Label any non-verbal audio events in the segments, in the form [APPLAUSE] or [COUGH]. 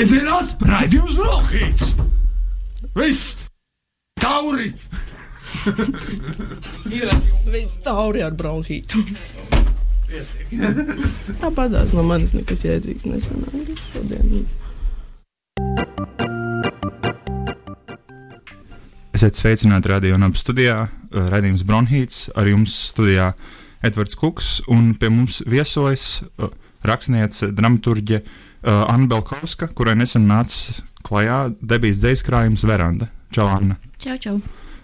Svētdienās raidījums Brokhīts! Viss! Tauri! Ir viss tauri ar bronhītu. Tāpatās no manis nekas jēdzīgs nesanāca šodien. Esiet sveicināti radio un ap studijā. uh, Radījums Bronhīts ar jums studijā Edvards Kuks un pie mums viesojas uh, rakstniece, dramaturģe uh, Anna Belkovska, kurai nesen nāca klajā debijas dzīs krājums Veranda. Čau, Anna! Čau, čau.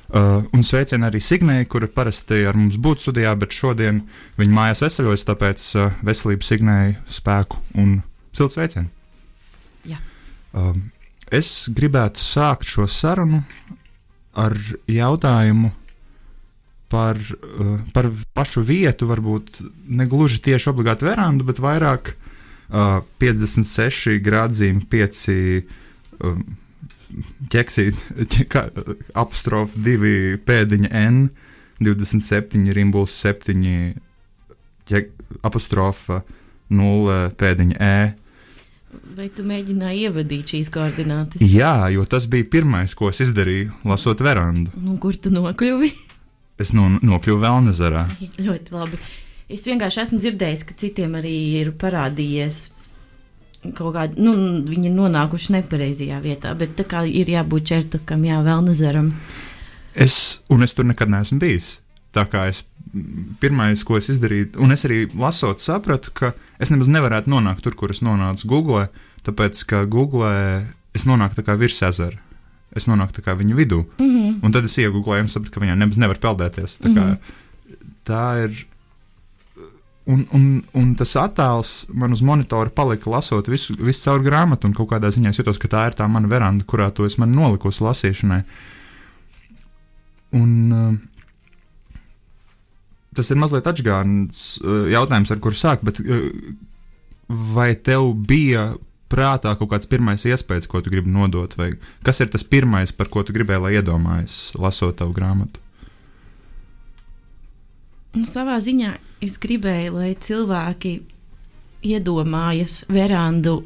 Uh, un sveicien arī Signēju, kura parasti ar mums būtu studijā, bet šodien viņa mājās veseļojas, tāpēc uh, veselību Signēju spēku un silts sveicienu. Jā. Um, es gribētu sākt šo sarunu ar jautājumu par, uh, par pašu vietu, varbūt ne gluži tieši obligāti verandu, bet vairāk uh, 56 grādzīm 5 um, ķeksīt, kā apostrofa 2 pēdiņa N, 27 rimbuls 7 ķek, apostrofa 0 pēdiņa E. Vai tu mēģināji ievadīt šīs koordinātas? Jā, jo tas bija pirmais, ko es izdarīju, lasot verandu. Nu, kur tu nokļuvi? Es no, nokļuvu Vēlnezerā. Ļoti labi. Es vienkārši esmu dzirdējis, ka citiem arī ir parādījies kaut kāda, nu, viņi ir nonākuši nepareizajā vietā, bet tā kā ir jābūt čertukam, jā, vēl nezaram. Es, un es tur nekad neesmu bijis. Tā kā es pirmais, ko es izdarīju, un es arī lasot, sapratu, ka es nemaz nevarētu nonākt tur, kur es nonācu Google, tāpēc ka Google es nonāku tā kā virs ezera. Es nonāku tā kā viņa vidū. Mm -hmm. Un tad es iegūlēju un sapratu, ka viņai nemaz nevar peldēties. Tā, mm -hmm. tā ir. Un, un, un tas attēls man uz monitora palika lasot visu, visu caur grāmatu, un kaut kādā ziņā es jutos, ka tā ir tā mana veranda, kurā to es noliku lasīšanai. Un, uh, tas ir mazliet atgādājums uh, jautājums, ar kuru sākt, bet uh, vai tev bija prātā kaut kāds pirmais iespējas, ko tu gribi nodot, vai kas ir tas pirmais, par ko tu gribēji, lai iedomājies, lasot tavu grāmatu? Nu, savā ziņā es gribēju, lai cilvēki iedomājas verandu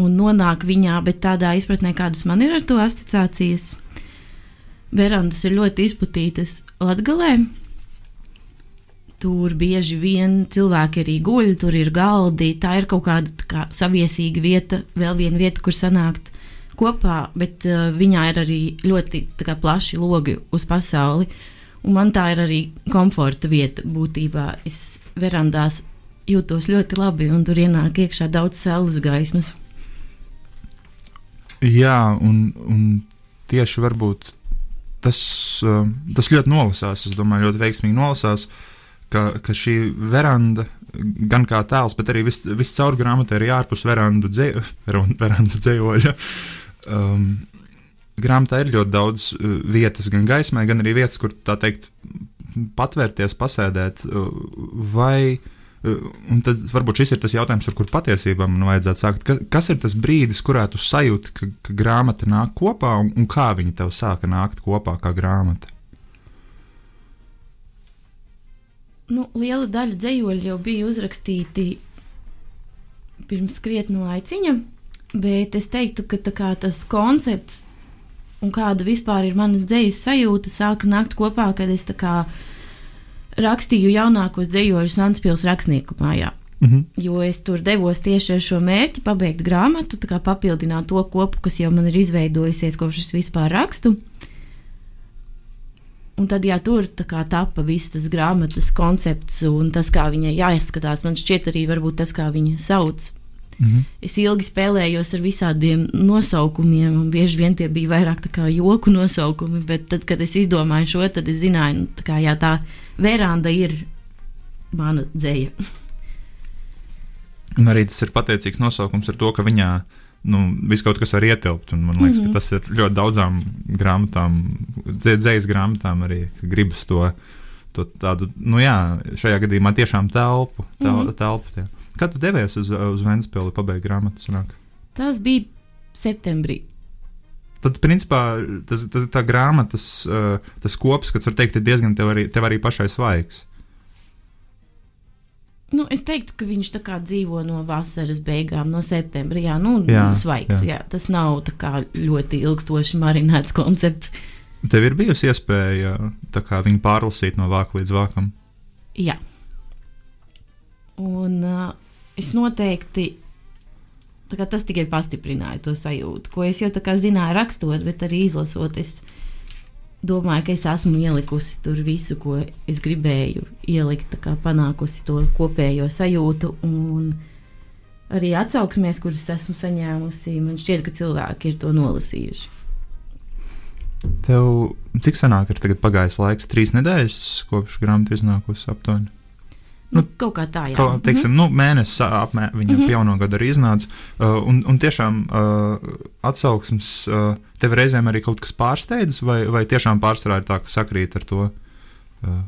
un nonāk viņā, bet tādā izpratnē, kādas man ir ar to asociācijas. Verandas ir ļoti izplatītas Latvijā. Tur bieži vien cilvēki arī guļ, tur ir galdi. Tā ir kaut kāda kā, saviesīga vieta, vēl viena vieta, kur sanākt kopā, bet uh, viņā ir arī ļoti kā, plaši logi uz pasauli. Un man tā ir arī komforta vieta būtībā. Es verandās jūtos ļoti labi, un tur ienāk iekšā daudz saules gaismas. Jā, un, un tieši tas, uh, tas ļoti nolasās. Es domāju, ļoti veiksmīgi nolasās, ka, ka šī veranda, gan kā tēls, bet arī viss vis caur grāmatai ir ārpus verandu, dzē, [LAUGHS] verandu dzējoļa. Um, grāmatā ir ļoti daudz uh, vietas, gan gaismai, gan arī vietas, kur tā teikt, patvērties, pasēdēt. Uh, vai, uh, un tad varbūt šis ir tas jautājums, ar kuru patiesībā man vajadzētu sākt. Ka, kas ir tas brīdis, kurā tu sajūti, ka, ka grāmata nāk kopā, un, un kā viņa tev sāka nākt kopā kā grāmata? Nu, liela daļa dzējoļu jau bija uzrakstīti pirms krietna laiciņa, bet es teiktu, ka kā, tas koncepts un kāda vispār ir manas dzīslas sajūta, sāka nākt kopā, kad es rakstīju jaunākos dzējoļus Vanspils rakstnieku mājā. Mm -hmm. Jo es tur devos tieši ar šo mērķi, pabeigt grāmatu, papildināt to kopu, kas jau man ir izveidojusies kopš es vispār rakstu. Un tad, ja tur kā, tapa viss tas grāmatas koncepts un tas, kā viņai jāizskatās, man šķiet arī tas, kā viņa sauc. -hmm. Es ilgi spēlējos ar visādiem nosaukumiem, un bieži vien tie bija vairāk joku nosaukumi. Bet tad, kad es izdomāju šo, tad es zināju, nu, tā, kā, jā, tā veranda ir mana dzēja. Un arī tas ir pateicīgs nosaukums ar to, ka viņā nu, viss kaut kas var ietilpt. Man liekas, mm -hmm. ka tas ir ļoti daudzām grāmatām, dzējas grāmatām arī gribas to, to tādu, nu jā, šajā gadījumā tiešām telpu. Tel, mm -hmm. telpu tie. Kad tu devies uz, uz Vēnspili pabeigt grāmatu? Sanāk? Tas bija septembrī. Tad, principā, tas, tas tā grāmatas, tas kops, kas var teikt, ir diezgan tev arī, tev arī pašai svaigs. Nu, es teiktu, ka viņš dzīvo no vasaras beigām, no septembra. Jā, nu, Jā, svaigs. Jā. jā. Tas nav ļoti ilgstoši marinēts koncepts. Tev ir bijusi iespēja kā, viņu pārlasīt no vāka līdz vākam. Jā. Un uh, es noteikti. Tas tikai pastiprināja to sajūtu, ko es jau tā kā zināju rakstot, bet arī izlasot. Es domāju, ka es esmu ielikusi tur visu, ko es gribēju ielikt, kā panākusi to kopējo sajūtu. Un arī atsauksmēs, kuras esmu saņēmusi, man šķiet, ka cilvēki ir to nolasījuši. Tev cik senāk ir pagājis laiks? Trīs nedēļas kopš grāmata iznākusi aptuveni. Nu, Nu, kaut kā tā, jā. Ko, teiksim, nu, mēnesis apmēram viņa mm. -hmm. jauno gadu arī iznāca. Uh, un, un tiešām uh, atsauksmes uh, tev reizēm arī kaut kas pārsteidz, vai, vai tiešām pārsvarā ir tā, ka sakrīt ar to? Uh,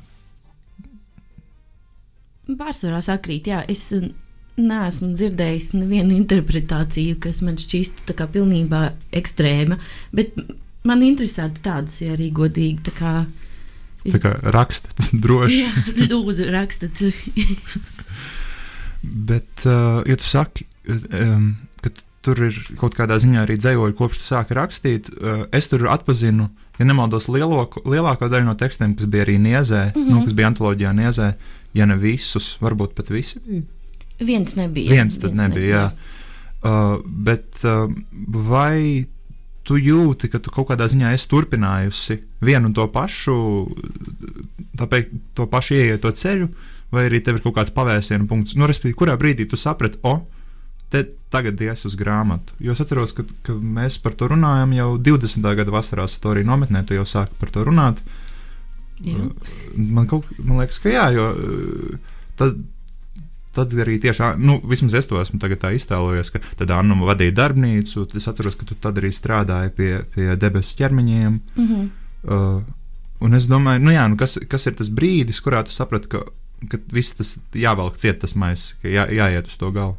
Pārsvarā sakrīt, jā. Es neesmu dzirdējis nevienu interpretāciju, kas man šķīstu tā kā pilnībā ekstrēma, bet man interesētu tādas, ja arī godīgi. Tā kā rakstat [LAUGHS] droši. Jā, lūdzu, rakstat. [LAUGHS] Bet, uh, ja tu saki, um, ka tur ir kaut kādā ziņā arī dzējoļi, kopš tu sāki rakstīt, uh, es tur atpazinu, ja nemaldos, lielāko, lielāko daļu no tekstiem, kas bija arī Niezē, mm Mhm. -hmm. nu, kas bija antoloģijā Niezē, ja ne visus, varbūt pat visi bija. Viens nebija. Viens tad nebija, jā. Uh, bet uh, vai tu jūti, ka tu kaut kādā ziņā esi turpinājusi vienu un to pašu, tāpēc to pašu ieieto ceļu, vai arī tev ir kaut kāds pavērsienu punkts, nu, respektīvi, kurā brīdī tu saprati, o, te tagad ies uz grāmatu. Jo es atceros, ka, ka mēs par to runājam jau 20. gada vasarā, tu arī nometnē, tu jau sāki par to runāt. Jā. Man, kaut, man liekas, ka jā, jo tad, tad arī tieši, nu, vismaz es to esmu tagad tā iztēlojies, ka tad Anna vadīja darbnīcu, es atceros, ka tu tad arī strādāji pie, pie debesu ķermeņiem. Mm -hmm. Uh, un es domāju, nu jā, nu kas, kas ir tas brīdis, kurā tu saprati, ka, ka viss tas jāvelk ciet tas maisis, ka jā, jāiet uz to galu.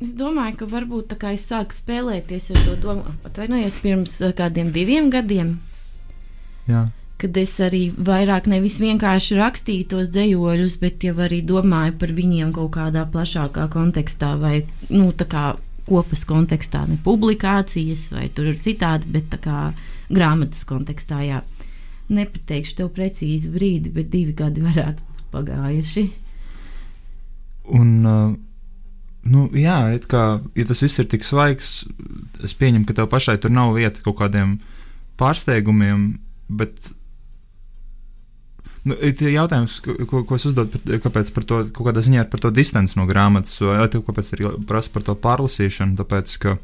Es domāju, ka varbūt tā kā es sāku spēlēties ar to domu, atvainojos pirms eh, kādiem diviem gadiem. Jā. Kad es arī vairāk nevis vienkārši rakstīju tos dzējoļus, bet jau arī domāju par viņiem kaut kādā plašākā kontekstā, vai nu, kā kopas kontekstā, ne publikācijas, vai tur ir citādi, bet kā grāmatas kontekstā. Jā. Nepateikšu tev precīzi brīdi, bet divi gadi varētu būt pagājuši. Un, uh, nu, jā, kā, ja tas viss ir tik svaigs, es pieņemu, ka tev pašai tur nav vieta kaut kādiem pārsteigumiem, bet. Nu, ir jautājums, ko, ko, es uzdodu, kāpēc par to kaut kādā ziņā ir par to distanci no grāmatas, vai tev kāpēc ir prasa par to pārlasīšanu, tāpēc, ka.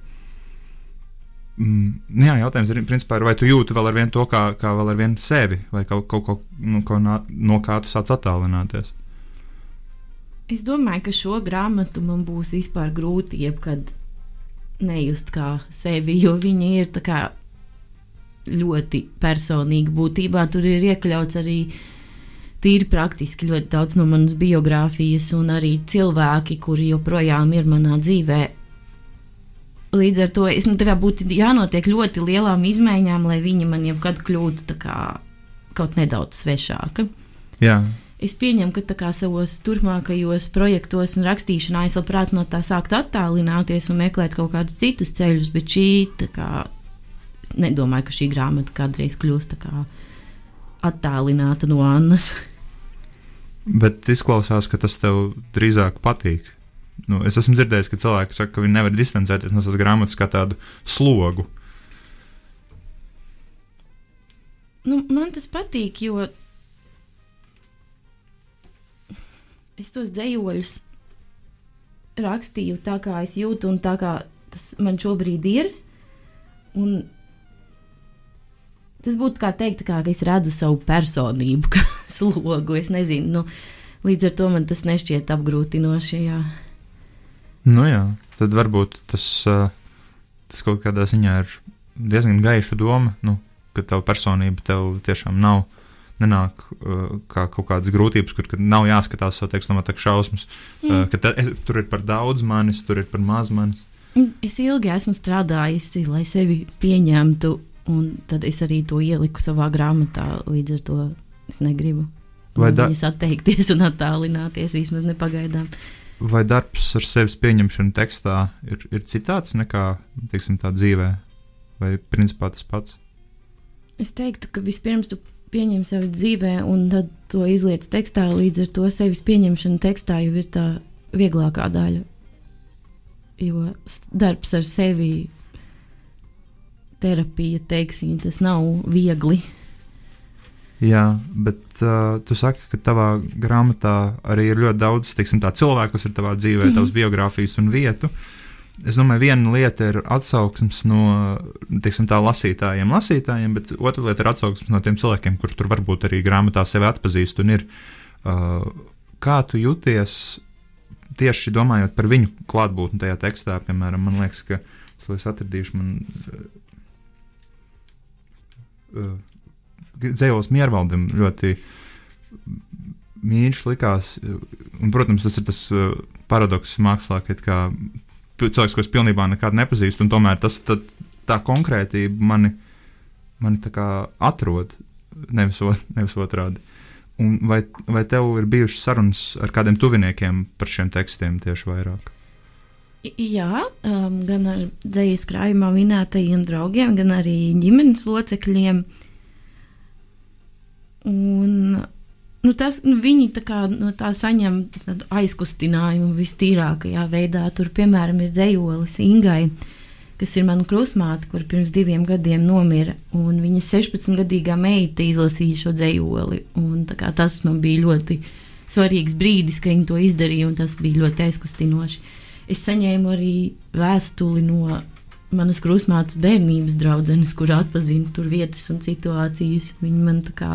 Mm, jā, jautājums ir, principā, vai tu jūti vēl ar vienu to, kā, kā vēl ar vienu sevi, vai kaut ko, ko, nu, ko nā, no kā tu sāc attālināties. Es domāju, ka šo grāmatu man būs vispār grūti jebkad nejust kā sevi, jo viņa ir kā ļoti personīga. Būtībā tur ir iekļauts arī tīri praktiski ļoti daudz no manas biogrāfijas, un arī cilvēki, kuri joprojām ir manā dzīvē. Līdz ar to es nu, būtu jānotiek ļoti lielām izmaiņām, lai viņa man jebkad kļūtu kā kaut nedaudz svešāka. Jā, Es pieņemu, ka kā savos turpmākajos projektos un rakstīšanā es labprāt no tā sāktu attālināties un meklēt kaut kādus citus ceļus, bet šī kā es nedomāju, ka šī grāmata kādreiz kļūs tā kā attālināta no Annas. Bet izklausās, ka tas tev drīzāk patīk. Nu, es esmu dzirdējis, ka cilvēki saka, ka viņi nevar distancēties no savas grāmatas kā tādu slogu. Nu, man tas patīk, jo es tos dzējoļus rakstīju tā, kā es jūtu, un tā kā tas man šobrīd ir. Un tas būtu kā teikt, kā, ka es redzu savu personību, [LAUGHS] kā slogu. Es nezinu, nu, līdz ar to man tas nešķiet apgrūtinoši. Jā. Nu, jā, tad varbūt tas, uh, tas kaut kādā ziņā ir diezgan gaiša doma, nu, ka tava personība tev tiešām nav. Nenāk uh, kā kaut kādas grūtības, kur nav jāskatās savu tekstu, no tā šausmas. Mm. Uh, ka te, es, tur ir par daudz manis, tur ir par maz manis. Es ilgi esmu strādājusi, lai sevi pieņemtu, un tad es arī to ieliku savā grāmatā. Līdz ar to es negribu Vai da- viņas atteikties un attālināties vismaz nepagaidām. Vai darbs ar sevis pieņemšanu tekstā ir, ir citāds nekā teiksim, tā dzīvē, vai principā tas pats? Es teiktu, ka vispirms tu pieņem sevi dzīvē, un tad to izliec tekstā. Līdz ar to sevis pieņemšana tekstā jau ir tā vieglākā daļa. Jo darbs ar sevi, terapija, teiksim, tas nav viegli. Jā, bet uh, tu saki, ka tavā grāmatā arī ir ļoti daudz teiksim, cilvēku, kas ir tavā dzīvē, mm -hmm. tavas biogrāfijas un vietu. Es domāju, viena lieta ir atsauksmes no teiksim, tā, lasītājiem, lasītājiem, bet otra lieta ir atsauksmes no tiem cilvēkiem, kur tur varbūt arī grāmatā sevi atpazīst. Ir, uh, kā tu jūties tieši domājot par viņu klātbūtni tajā tekstā? Piemēram, man liekas, ka es atradīšu man. Uh, Dzējos Miervaldam ļoti mīļš likās. Un, protams, tas ir tas uh, paradoks mākslā, ka it kā pi- cilvēks, ko es pilnībā nekad nepazīstu, un tomēr tas, tā, tā konkrētība mani, mani tā kā atrod, nevis, [LAUGHS] nevis otrādi. Un vai, vai tev ir bijušas sarunas ar kādiem tuviniekiem par šiem tekstiem tieši vairāk? Jā, um, gan ar dzīslu krājumā minētajiem draugiem, gan arī ģimenes locekļiem. Un, nu, tas, nu, viņi tā kā, no tā saņem aizkustinājumu vistīrākajā veidā. Tur, piemēram, ir dzējolis Ingai, kas ir mana krustmāte, kur pirms diviem gadiem nomira. un Viņas 16-gadīgā meita izlasīja šo dzējoli. un kā Tas man bija ļoti svarīgs brīdis, ka viņi to izdarīja, un tas bija ļoti aizkustinoši. Es saņēmu arī vēstuli no manas krustmātes bērnības draudzenes, kur atpazina tur vietas un situācijas. Viņa man tā kā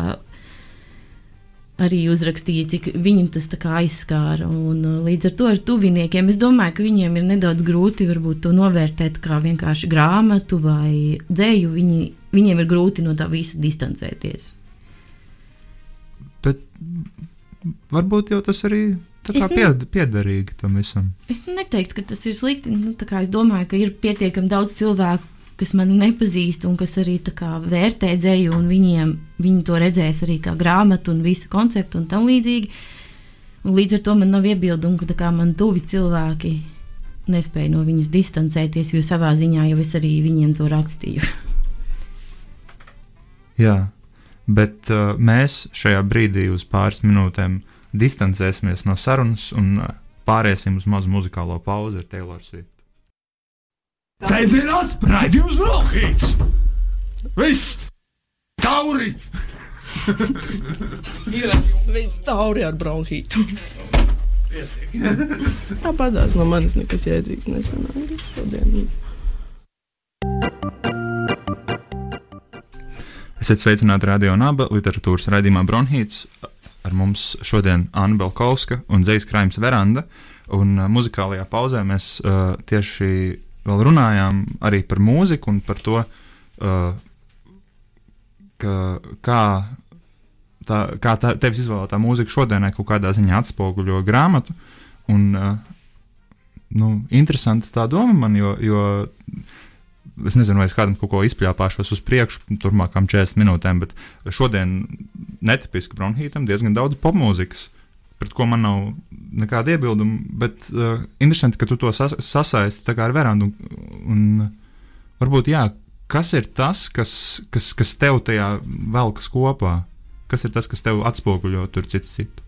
arī uzrakstīja, cik viņu tas aizskāra. Un, uh, līdz ar to ar tuviniekiem es domāju, ka viņiem ir nedaudz grūti varbūt to novērtēt kā vienkārši grāmatu vai dzēju. Viņi, viņiem ir grūti no tā visa distancēties. Bet varbūt jau tas arī tā kā ne- pied, piederīgi tam visam. Es neteiktu, ka tas ir slikti. Nu, es domāju, ka ir pietiekami daudz cilvēku, kas mani nepazīst un kas arī kā vērtē dzēju, un viņiem, viņi to redzēs arī kā grāmatu un visu konceptu un tam līdzīgi. Un līdz ar to man nav iebildumu, ka kā man tuvi cilvēki nespēja no viņas distancēties, jo savā ziņā jau es arī viņiem to rakstīju. Jā, bet uh, mēs šajā brīdī uz pāris minūtēm distancēsimies no sarunas un uh, pāriesim uz mazu muzikālo pauzi ar Taylor Swift. Sēžamās raidījums Brokhīts! Viss! Tauri! Ir viss tauri ar bronhītu. Tāpatās no manis nekas jēdzīgs nesanāca šodien. Esiet sveicināti Radio Naba literatūras raidījumā Bronhīts. Ar mums šodien Anna Belkovska un Zejas Krājums Veranda. Un uh, muzikālajā pauzē mēs uh, tieši vēl runājām arī par mūziku un par to, uh, ka, kā, tā, kā tā, tevis izvēlētā mūzika šodienai kaut kādā ziņā atspoguļo grāmatu. Un, uh, nu, interesanti tā doma man, jo, jo es nezinu, vai es kādam kaut ko izpļāpāšos uz priekšu, turpmākām 40 minūtēm, bet šodien netipiski bronhītam diezgan daudz popmūzikas, pret ko man nav nekāda iebilduma. Bet uh, interesanti, ka tu to sas sasaisti ar verandu. Un, un varbūt, jā, kas ir tas, kas, kas, kas tev tajā velkas kopā? Kas ir tas, kas tev atspoguļo tur citu citu?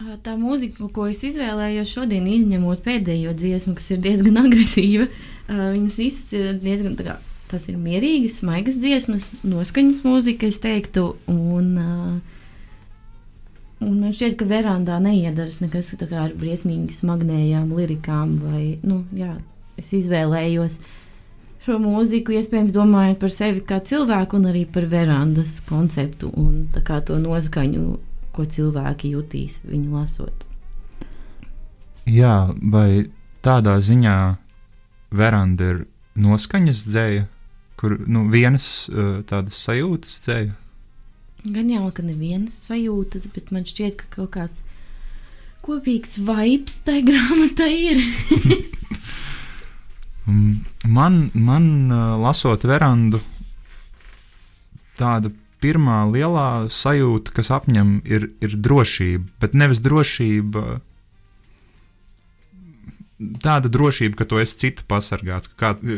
Tā mūzika, ko es izvēlējos šodien, izņemot pēdējo dziesmu, kas ir diezgan [LAUGHS] agresīva, viņas visas ir diezgan kā, tas ir mierīgas, maigas dziesmas, noskaņas mūzika, es teiktu. Un, un man šķiet, ka verandā neiedaras nekas tā kā ar briesmīgi smagnējām lirikām. Vai, nu, jā, es izvēlējos šo mūziku, iespējams, domājot par sevi kā cilvēku un arī par verandas konceptu un to noskaņu ko cilvēki jutīs viņu lasot. Jā, vai tādā ziņā veranda ir noskaņas dzēja, kur nu, vienas uh, tādas sajūtas dzēja? Gan jau, ka nevienas sajūtas, bet man šķiet, ka kaut kāds kopīgs vibes tajā [LAUGHS] grāmatā ir. Mm, [LAUGHS] Man, man uh, lasot verandu, tāda pirmā lielā sajūta, kas apņem, ir, ir drošība. Bet nevis drošība, tāda drošība, ka tu esi citu pasargāts, ka, kā,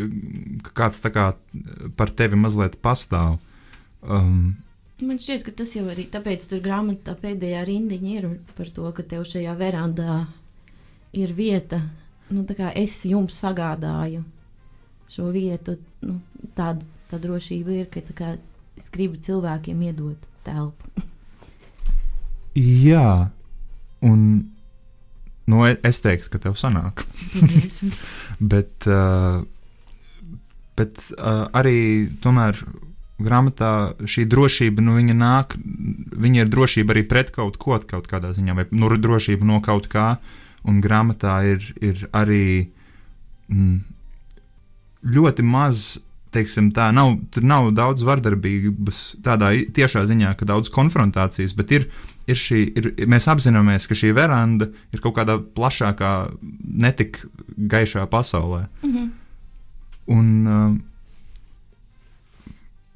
ka kāds kā par tevi mazliet pastāv. Um, Man šķiet, ka tas jau arī tāpēc tur grāmatā pēdējā rindiņa ir par to, ka tev šajā verandā ir vieta. Nu, es jums sagādāju šo vietu, nu, tāda tā drošība ir, ka kā, es gribu cilvēkiem iedot telpu. jā, un nu, e- es teiktu, ka tev sanāk. [LAUGHS] Bet uh, bet uh, arī tomēr grāmatā šī drošība, nu, viņa nāk, viņa ir drošība arī pret kaut ko, kaut kādā ziņā, vai nu, drošība no kaut kā, un grāmatā ir, ir arī mm, ļoti maz. Teiksim, tā nav, tur nav daudz vardarbības, tādā tiešā ziņā, ka daudz konfrontācijas, bet ir, ir šī, ir, mēs apzināmies, ka šī veranda ir kaut kādā plašākā, netik gaišā pasaulē. Mhm. Un uh,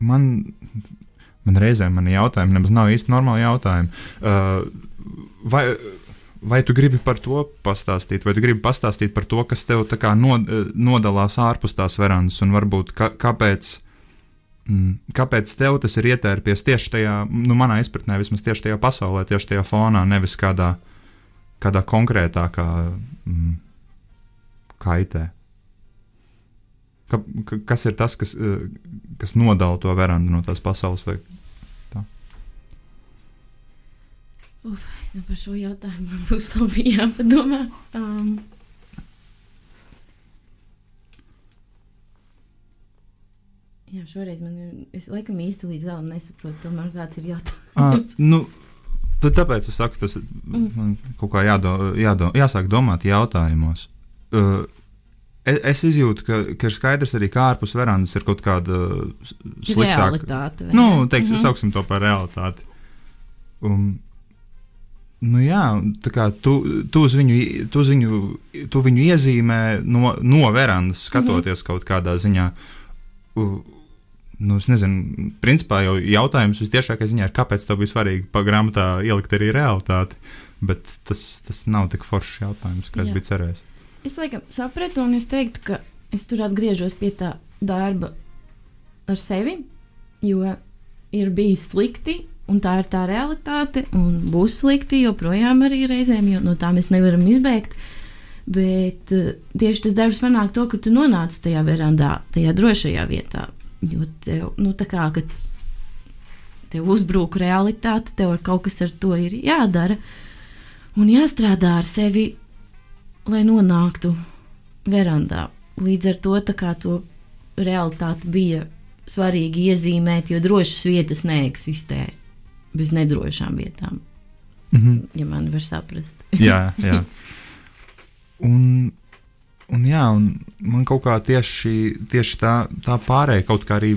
man, man reizēm man jautājumi nemaz nav īsti normāli jautājumi. Uh, vai, vai tu gribi par to pastāstīt, vai tu gribi pastāstīt par to, kas tev tā kā nod, nodalās ārpus tās verandas, un varbūt ka, kāpēc? mm, Kāpēc tev tas ir ietērpies tieši tajā, nu, manā izpratnē, vismaz tieši tajā pasaulē, tieši tajā fonā, nevis kādā, kādā konkrētākā mm, kaitē? Ka, ka, kas ir tas, kas, eh, kas nodala to verandu no tās pasaules? Vai? Nu, par šo jautājumu būs labi jāpadomā. Um, jā, šoreiz man ir. Es laikam īsti līdz galam nesaprotu, tomēr kāds ir Ah, jautājums. nu, tad, tāpēc es saku, tas Mm. man kaut kā jādo, jādo, jāsāk domāt jautājumos. Uh, es, es izjūtu, ka, ka ir skaidrs arī, ka ārpus verandas ir kaut kāda sliktāka. Realitāte. Nu, ne? teiksim, mm. -hmm. sauksim to par realitāti. Un, nu jā, tā kā tu, tu, uz viņu, tu, uz viņu, tu viņu iezīmē no, no verandas, skatoties mm -hmm. kaut kādā ziņā. Nu, es nezinu, principā jau jautājums visciešākajā ziņā ir, kāpēc tev bija svarīgi pa grāmatā ielikt arī realitāti. Bet tas, tas nav tik foršs jautājums, kā es Jā. biju cerējis. Es laikam sapratu, un es teiktu, ka es tur atgriežos pie tā darba ar sevi, jo ir bijis slikti, un tā ir tā realitāte, un būs slikti joprojām arī reizēm, jo no tā mēs nevaram izbēgt. Bet eh, tieši tas darbs panāk to, ka tu nonāc tajā verandā, tajā drošajā vietā. Jo tev, nu, tā kā, tev uzbrūk realitāte, tev kaut kas ar to ir jādara un jāstrādā ar sevi, lai nonāktu verandā. Līdz ar to tā kā to realitāti bija svarīgi iezīmēt, jo drošas vietas neeksistē bez nedrošām vietām, Mhm. ja man var saprast. [LAUGHS] jā, jā. Un, un, jā, un man kaut kā tieši, tieši tā, tā pārējai kaut kā arī.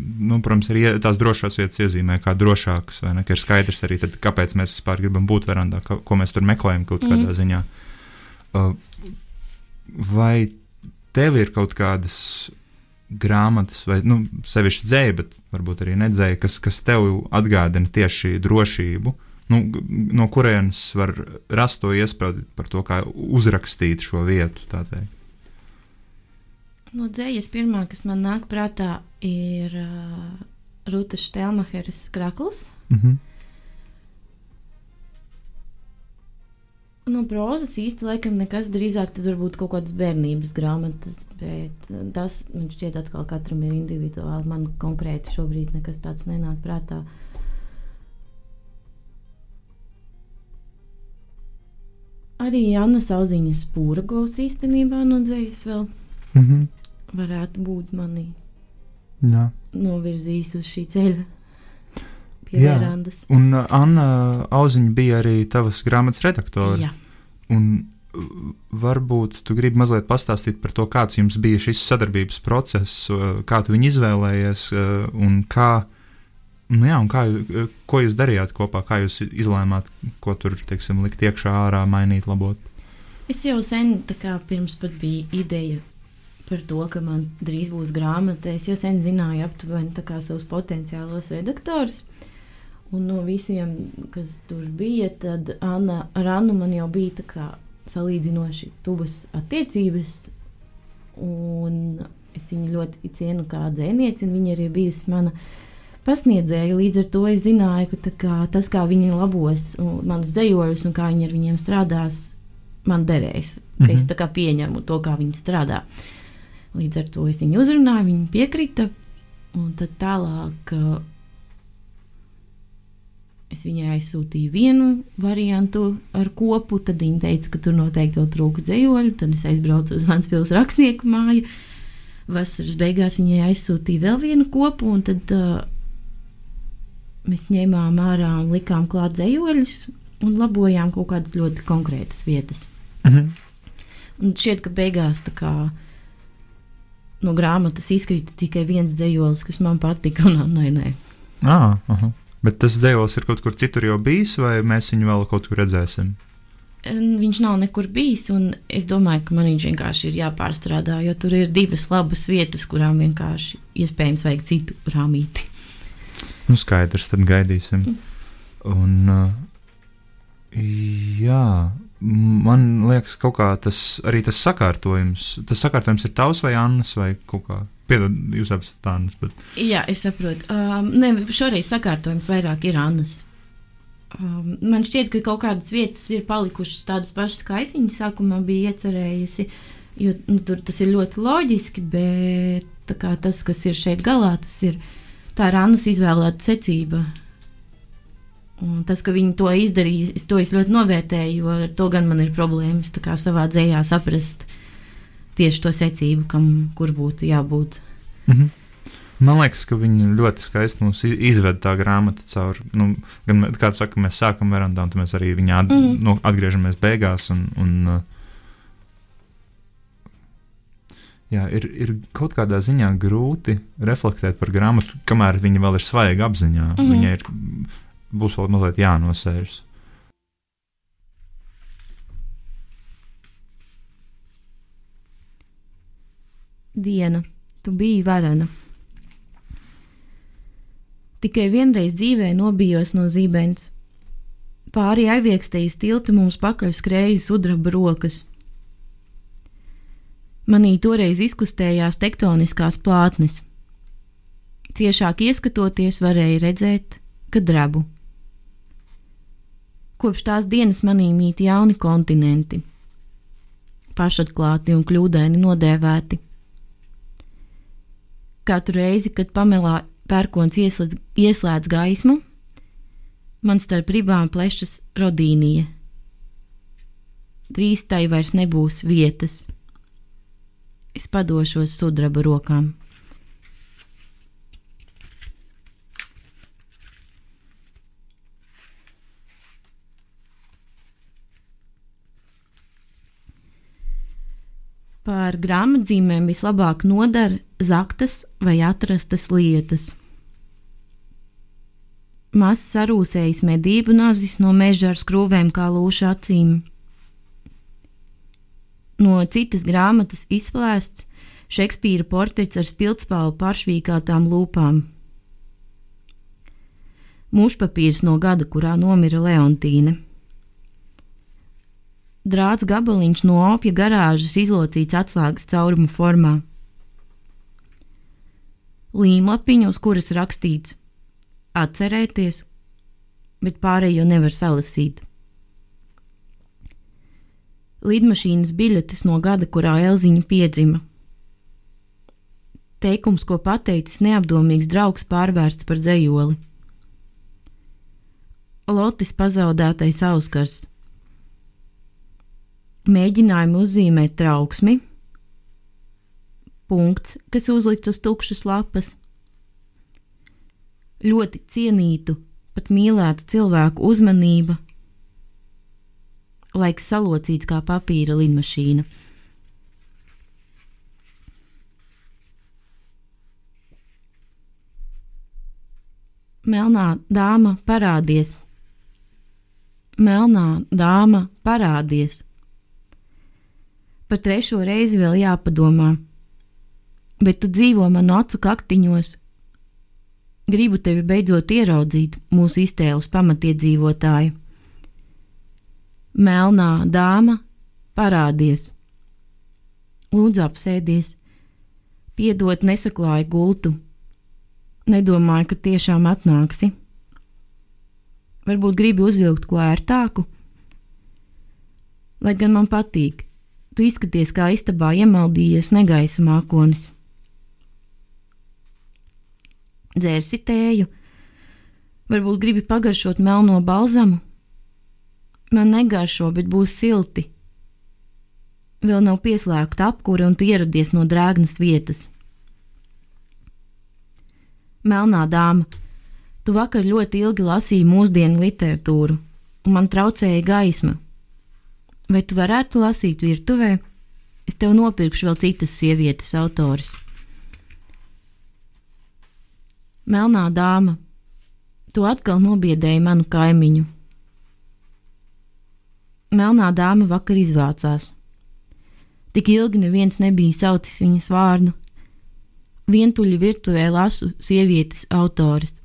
Nu, protams, arī tās drošās vietas iezīmē kā drošākas, vai ne? Ir skaidrs arī, tad, kāpēc mēs vispār gribam būt verandā, ka, ko mēs tur meklējam kaut kādā Mhm. ziņā. Uh, vai tev ir kaut kādas grāmatas, vai nu, sevišķi dzēja, bet varbūt arī nedzēja, kas, kas tev atgādina tieši drošību? Nu, no kurienes var rast to iespēju par to, kā uzrakstīt šo vietu? No dzējas pirmā, kas man nāk prātā, ir uh, Rūta Štelmacheres krakls. Mhm. No prozas īsti laikam nekas drīzāk tad varbūt kaut kādas bērnības grāmatas, bet uh, tas man šķiet atkal katram ir individuāli. Man konkrēti šobrīd nekas tāds nenāk prātā. Arī Jāna Sauziņas pūra govs īstenībā no dzējas vēl Mhm. varētu būt mani Jā. novirzījis uz šī ceļa pie Jā. verandas. Un uh, Anna Auziņa bija arī tavas grāmatas redaktore. Jā. Un uh, varbūt tu gribi mazliet pastāstīt par to, kāds jums bija šis sadarbības process, uh, kā tu viņu izvēlējies uh, un kā. Nu jā, un kā, ko jūs darījāt kopā, kā jūs izlēmāt, ko tur teiksim, likt iekšā, ārā, mainīt, labot? Es jau sen, kā pirms pat bija ideja par to, ka man drīz būs grāmata. Es jau sen zināju aptuveni savus potenciālos redaktorus. Un no visiem, kas tur bija, tad Anna, ar Annu man jau bija tā kā salīdzinoši tuvas attiecības. Un es viņu ļoti cienu kā dzēnieci, un viņa arī bijusi mana pasniedzēja. Līdz ar to es zināju, ka kā, tas, kā viņi labos manus dzējojus un kā viņi ar viņiem strādās, man derēs. Mm -hmm. Es tā kā pieņemu to, kā viņi strādā. Līdz ar to es viņu uzrunāju, viņi piekrita. Un tad tālāk es viņai aizsūtīju vienu variantu ar kopu. Tad viņa teica, ka tur noteikti vēl trūks dzējoļu. Tad es aizbraucu uz Vanspils rakstnieku māju. Vasaras beigās viņai aizsūtīja vēl vienu kopu, un tad uh, mēs ņēmām ārā un likām klāt dzējoļus un labojām kaut kādas ļoti konkrētas vietas. Mm -hmm. Un šķiet, ka beigās kā, no grāmatas izkrita tikai viens dzējolis, kas man patika, un nē, nē. Ah, aha. Bet tas dzējolis ir kaut kur citur jau bijis, vai mēs viņu vēl kaut kur redzēsim? Viņš nav nekur bijis, un es domāju, ka man viņš vienkārši ir jāpārstrādā, jo tur ir divas labas vietas, kurām vienkārši iespējams vajag citu rāmīti. Nu, skaidrs, tad gaidīsim. Mm. Un, uh, jā, man liekas, kaut kā tas arī tas sakārtojums. Tas sakārtojums ir tavs vai Annas vai kaut kā. Piedod, jūs esat Annas. Bet... Jā, es saprotu. Um, ne, šoreiz sakārtojums vairāk ir Annas. Um, man šķiet, ka kaut kādas vietas ir palikušas tādas pašas, kā es viņu sākumā biju iecerējusi. Jo nu, tur tas ir ļoti loģiski, bet kā, tas, kas ir šeit galā, tas ir tā ir Annas izvēlēta secība. Un tas, ka viņi to izdarīja, to es ļoti novērtēju, jo ar to gan man ir problēmas savā dzējā saprast tieši to secību, kam kur būtu jābūt. Mm -hmm. Man liekas, ka viņi ļoti skaisti mums izveda tā grāmata cauri. Nu, gan, kā tu saki, mēs sākam verandā, un mēs arī viņā at, mm. nu, atgriežamies beigās. Un, un, uh, jā, ir, ir kaut kādā ziņā grūti reflektēt par grāmatu, kamēr viņa vēl ir svaiga apziņā. Mm -hmm. Viņa ir, būs vēl mazliet jānosēžas. Diena, tu biji varena. Tikai vienreiz dzīvē nobijos no zīmēns. Pāri aiviekstējas tilti mums pakaļ skrēja sudraba rokas. Manī toreiz izkustējās tektoniskās plātnes. Ciešāk ieskatoties, varēja redzēt, ka drabu. Kopš tās dienas manī mīt jauni kontinenti, pašatklāti un kļūdaini nodēvēti. Katru reizi, kad pamelā pērkons ieslēdz, ieslēdz gaismu, man starp ribām plešas rodīnija. Drīz tai vairs nebūs vietas es padošos sudraba rokām. Par grāmatzīmēm vislabāk nodara zaktas vai atrastas lietas. Mazs sarūsējis medību nazis no meža ar skrūvēm kā lūša acīm no citas grāmatas izplēsts Šekspīra portrets ar spilgspālu pāršvīkātām lūpām. Mūžpapīrs no gada, kurā nomira Leontīne. Drāts gabaliņš no opja garāžas izlocīts atslēgas cauruma formā. Līmlapiņa, uz kuras rakstīts: Atcerēties, bet pārējo nevar salasīt lidmašīnas biļetes no gada, kurā Elziņa piedzima. Teikums, ko pateicis neapdomīgs draugs, pārvērsts par dzējoli. Lotis pazaudētais auskars. Mēģinājumi uzzīmēt trauksmi, punkts, kas uzlikts uz tukšas lapas. Ļoti cienītu, pat mīlētu cilvēku uzmanību laiks salocīts kā papīra lidmašīna. Melnā dāma parādies, melnā dāma parādies. Par trešo reizi vēl jāpadomā, bet tu dzīvo manu acu kaktiņos. Gribu tevi beidzot ieraudzīt, mūsu iztēles pamatiedzīvotāju. Melnā dāma, parādies! Lūdzu, apsēdies! Piedot, nesaklāju gultu. Nedomāju, ka tiešām atnāksi. Varbūt gribi uzvilkt ko ērtāku? Lai gan man patīk, tu izskaties kā istabā iemaldījies negaisa mākonis. Dzērsi tēju, varbūt gribi pagaršot melno balzamu. Man negaršo, bet būs silti. Vēl nav pieslēgta apkūra, un tu ieradies no drēgnas vietas. Melnā dāma, tu vakar ļoti ilgi lasīji mūsdienu literatūru, un man traucēja gaisma. Vai tu varētu lasīt virtuvē? Es tev nopirkšu vēl citas sievietes autors. Melnā dāma, tu atkal nobiedēji manu kaimiņu. Melnā dāma vakar izvācās. Tik ilgi neviens nebija saucis viņas vārdu. Vientuļi virtuvē lasu sievietes autors.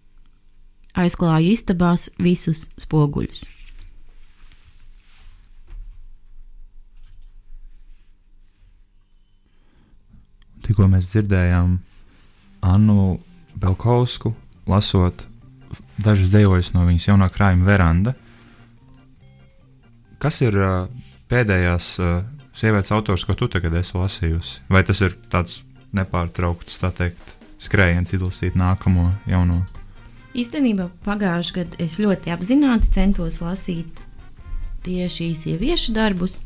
Aizklāju istabās visus spoguļus. Tikko mēs dzirdējām Annu Belkausku, lasot dažus dejojus no viņas jaunā krājuma veranda. Kas ir uh, pēdējās uh, sievietes autors, ko tu tagad esi lasījusi? Vai tas ir tāds nepārtraukts, tā teikt, skrējiens izlasīt nākamo jauno? Īstenībā pagājušajā gadā es ļoti apzināti centos lasīt tieši sieviešu darbus,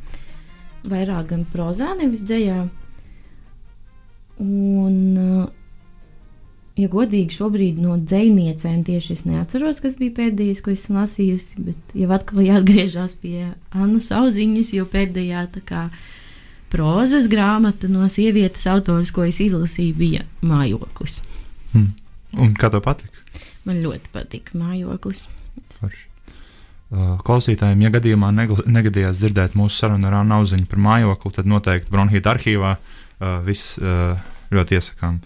vairāk gan prozā, nevis dzējā. Un, ja godīgi, šobrīd no dziniecēm tieši es neatceros, kas bija pēdējais, ko esmu lasījusi. Bet jau atkal jāatgriežas pie Annas auziņas, jo pēdējā tā kā prozas grāmata no sievietes autors, ko es izlasīju, bija mājoklis. Hmm. Un kā tev patika? Man ļoti patika mājoklis. Forši. Uh, klausītājiem, ja gadījumā negadījās dzirdēt mūsu sarunu ar Annu Auziņu par mājokli, tad noteikti Bronhīta arhīvā uh, viss uh, ļoti iesakām.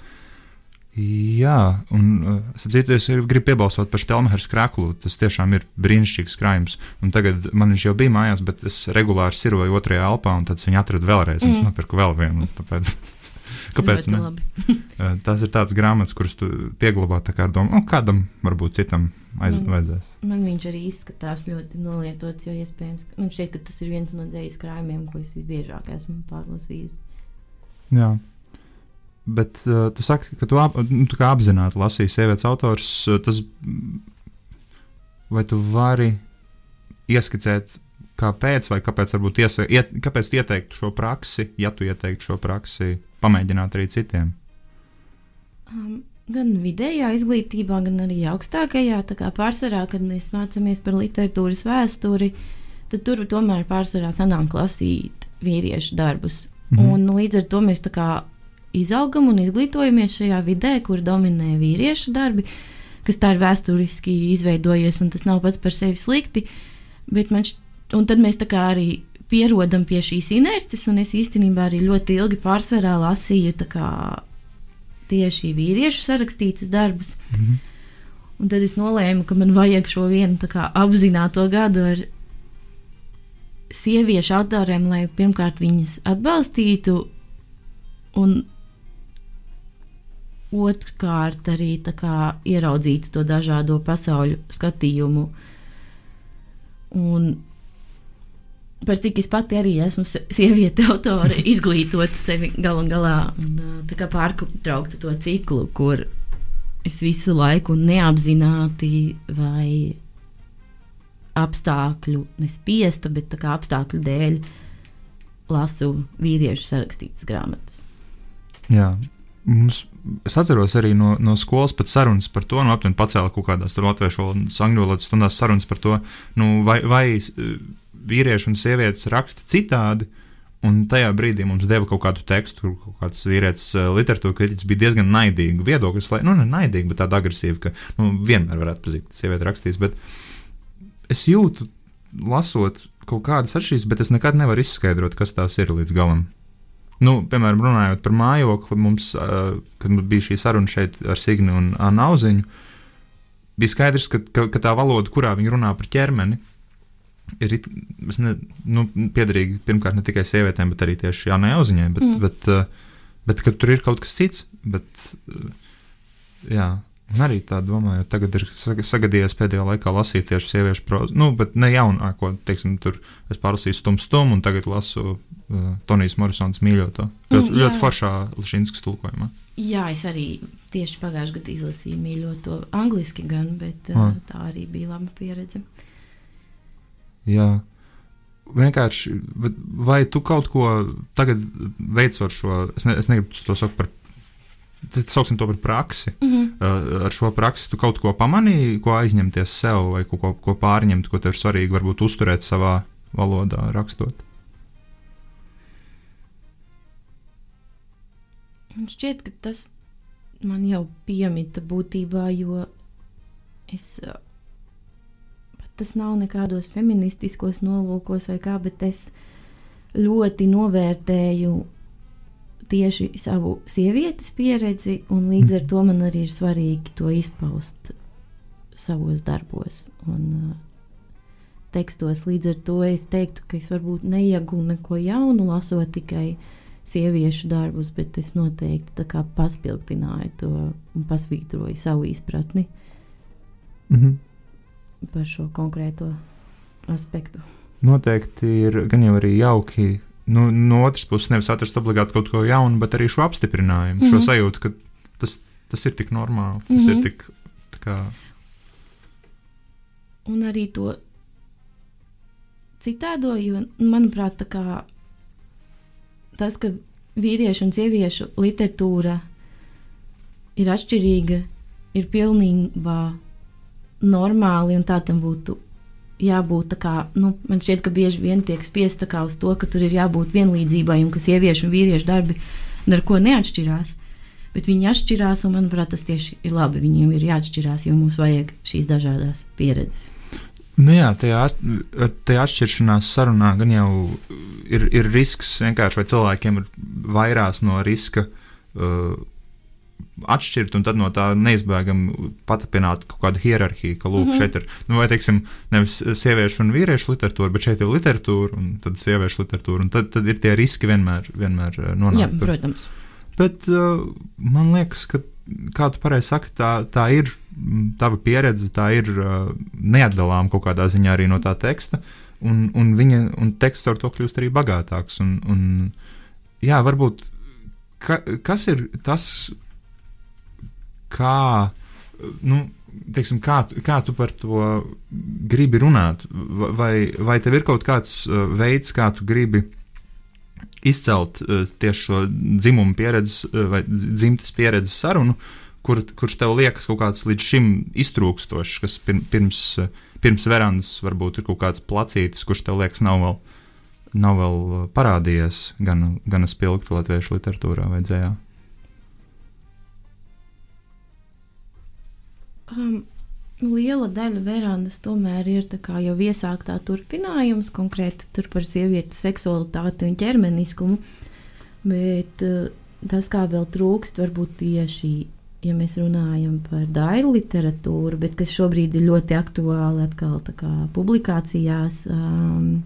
Jā, un uh, sapratu, es gribu piebalsot par Stelmehers krāklu. Tas tiešām ir brīnišķīgs krājums. Un tagad man viņš jau bija mājās, bet es regulāri siroju otrajā elpā, un tad es viņu atradu vēlreiz. Mm. Es nopirku vēl vienu. Tāpēc, [LAUGHS] kāpēc? [LAUGHS] Tās ir tādas grāmatas, kuras tu pieglabā tā kā ar domu, nu, kādam varbūt citam aiz, Man- vajadzēs. Man viņš arī izskatās ļoti nolietots, jo iespējams, ka man šķiet, ka tas ir viens no dzīslu krājumiem, ko es visbiežāk esmu pārlasījis. Jā. Bet uh, tu saki, ka tu, ap, nu, tu apzināti lasīji sievietes autors. uh, Tas, vai tu vari ieskicēt, kāpēc, vai kāpēc, iesa, iet, kāpēc tu ieteiktu šo praksi, ja tu ieteiktu šo praksi, pamēģināt arī citiem? Um, gan vidējā izglītībā, gan arī augstākajā. Pārsvarā, kad mēs mācāmies par literatūras vēsturi, tad tur tomēr pārsvarā sanāk lasīt vīriešu darbus. Mhm. Un līdz ar to mēs tā kā izaugam un izglītojamies šajā vidē, kur dominē vīriešu darbi, kas tā ir vēsturiski izveidojies, un tas nav pats par sevi slikti. Bet man šķiet, un tad mēs tā kā arī pierodam pie šīs inerces, un es īstenībā arī ļoti ilgi pārsvarā lasīju tieši vīriešu sarakstītas darbus. Mhm. Un tad es nolēmu, ka man vajag šo vienu kā apzināto gadu ar sieviešu autoriem, lai pirmkārt viņas atbalstītu, un otrkārt arī kā ieraudzītu to dažādo pasauļu skatījumu. Un par cik es pati arī esmu sieviete, autore, [LAUGHS] izglītota sevi galu galā un ā, tā kā pārtrauktu to ciklu, kur es visu laiku neapzināti vai apstākļu, nespiesta, bet tā kā apstākļu dēļ lasu vīriešu sarakstītas grāmatas. Jā. Mums, es atceros arī no, no skolas pat sarunas par to, nu, aptuveni pacēla kaut kādās latviešu valodas, angļu valodas stundās sarunas par to, nu, vai, vai eh, vīrieši un sievietes raksta citādi. Un tajā brīdī mums deva kaut kādu tekstu, kur kaut kāds vīrietis, eh, literatūra kritiķis bija diezgan naidīgs viedoklis, lai, nu, ne naidīgi, bet tāda agresīva, ka nu, vienmēr varētu pazīt, ka sieviete rakstīs. Bet es jūtu, lasot kaut kādas atšķirības, bet es nekad nevaru izskaidrot, kas tās ir līdz galam. Nu, piemēram, runājot par mājokli, mums, kad bija šī saruna šeit ar Signi un Annu Auziņu, bija skaidrs, ka, ka, ka tā valoda, kurā viņi runā par ķermeni, ir ne, nu, piederīga pirmkārt ne tikai sievietēm, bet arī tieši Jānai Auziņai. Bet, Mm. bet, bet ka tur ir kaut kas cits. Bet, jā, arī tā domāju, tagad ir saga- sagadījies pēdējā laikā lasīt tieši sieviešu prozu. Nu, bet ne jaunāko, teiksim, tur es pārlasīju stum stum, un tagad lasu uh, Tonijas Morisons mīļoto. Ļoti, Mm, ļoti foršā Lišinskas tulkojumā. Jā, es arī tieši pagājušajā gadā izlasīju mīļoto angliski gan, bet uh, Ah. tā arī bija laba pieredze. Jā. Vienkārši, vai tu kaut ko tagad veicot šo, es, ne, es negribu to saukt par, tad sauksim to par praksi. Mm -hmm. Uh, ar šo praksi tu kaut ko pamanīji, ko aizņemties sev, vai ko, ko, ko pārņemt, ko tev ir svarīgi varbūt uzturēt savā valodā, rakstot. Man šķiet, ka tas man jau piemita būtībā, jo es. pat Tas nav nekādos feministiskos nolūkos vai kā, bet es ļoti novērtēju tieši savu sievietes pieredzi, un līdz ar to man arī ir svarīgi to izpaust savos darbos un uh, tekstos. Līdz ar to es teiktu, ka es varbūt neiegūnu neko jaunu, lasot tikai sieviešu darbus, bet es noteikti paspildināju to un pasvītroju savu izpratni Mm -hmm. par šo konkrēto aspektu. Noteikti ir gan jau arī jauki. Nu, no otras puses, nevis atrast obligāti kaut ko jaunu, bet arī šo apstiprinājumu, mm -hmm. šo Mhm. sajūtu, ka tas, tas ir tik normāli, tas mm -hmm. Mhm. ir tik. tā Kā, Un arī to citādo, jo, manuprāt, kā tas, ka vīriešu un sieviešu literatūra ir atšķirīga, ir pilnībā normāli, un tā tam būtu jābūt. tā Kā, nu, man šķiet, ka bieži vien tiek spiest tā kā uz to, ka tur ir jābūt vienlīdzībai, un ka sieviešu un vīriešu darbi neko neatšķirās. Bet viņi atšķirās, un manuprāt, tas tieši ir labi. Viņiem ir jāatšķirās, jo mums vajag šīs dažādas pieredzes. Nu jā, tajā, tajā atšķiršanās sarunā gan jau ir, ir risks vienkārši, vai cilvēkiem ir vairās no riska uh, atšķirt, un tad no tā neizbēgami patapināt kaut kādu hierarhiju, ka, lūk, mm. -hmm. šeit ir, nu, vai teiksim, nevis sieviešu un vīriešu literatūra, bet šeit ir literatūra, un tad sieviešu literatūra, un tad, tad ir tie riski vienmēr, vienmēr uh, Jā, nonākt. tur. protams. Bet uh, man liekas, ka, kā tu pareizi saki, tā, tā ir mm, tava pieredze, tā ir uh, neatdalāma kaut kādā ziņā arī no tā teksta. Un, un, viņa, un teksts ar to kļūst arī bagātāks. Un, un, jā, varbūt ka, kas ir tas, kā, nu, teiksim, kā, kā tu par to gribi runāt? Vai, vai tev ir kaut kāds uh, veids, kā tu gribi izcelt uh, tieši šo dzimumu pieredzi uh, vai dzimtas pieredzes sarunu, kur, kurš tev liekas kaut kāds līdz šim iztrūkstošs, kas pir, pirms, pirms verandas varbūt ir kaut kāds placītis, kurš tev liekas nav vēl, nav vēl parādījies gan, gan spilgti latviešu literatūrā vai dzējā. Um, liela daļa verandas tomēr ir jau iesāktā turpinājums, konkrēti tur par sievietes seksualitāti un ķermeniskumu. Bet uh, tas, kā vēl trūkst, varbūt tieši, ja mēs runājam par dailu literatūru, bet kas šobrīd ir ļoti aktuāli atkal kā publikācijās. Um,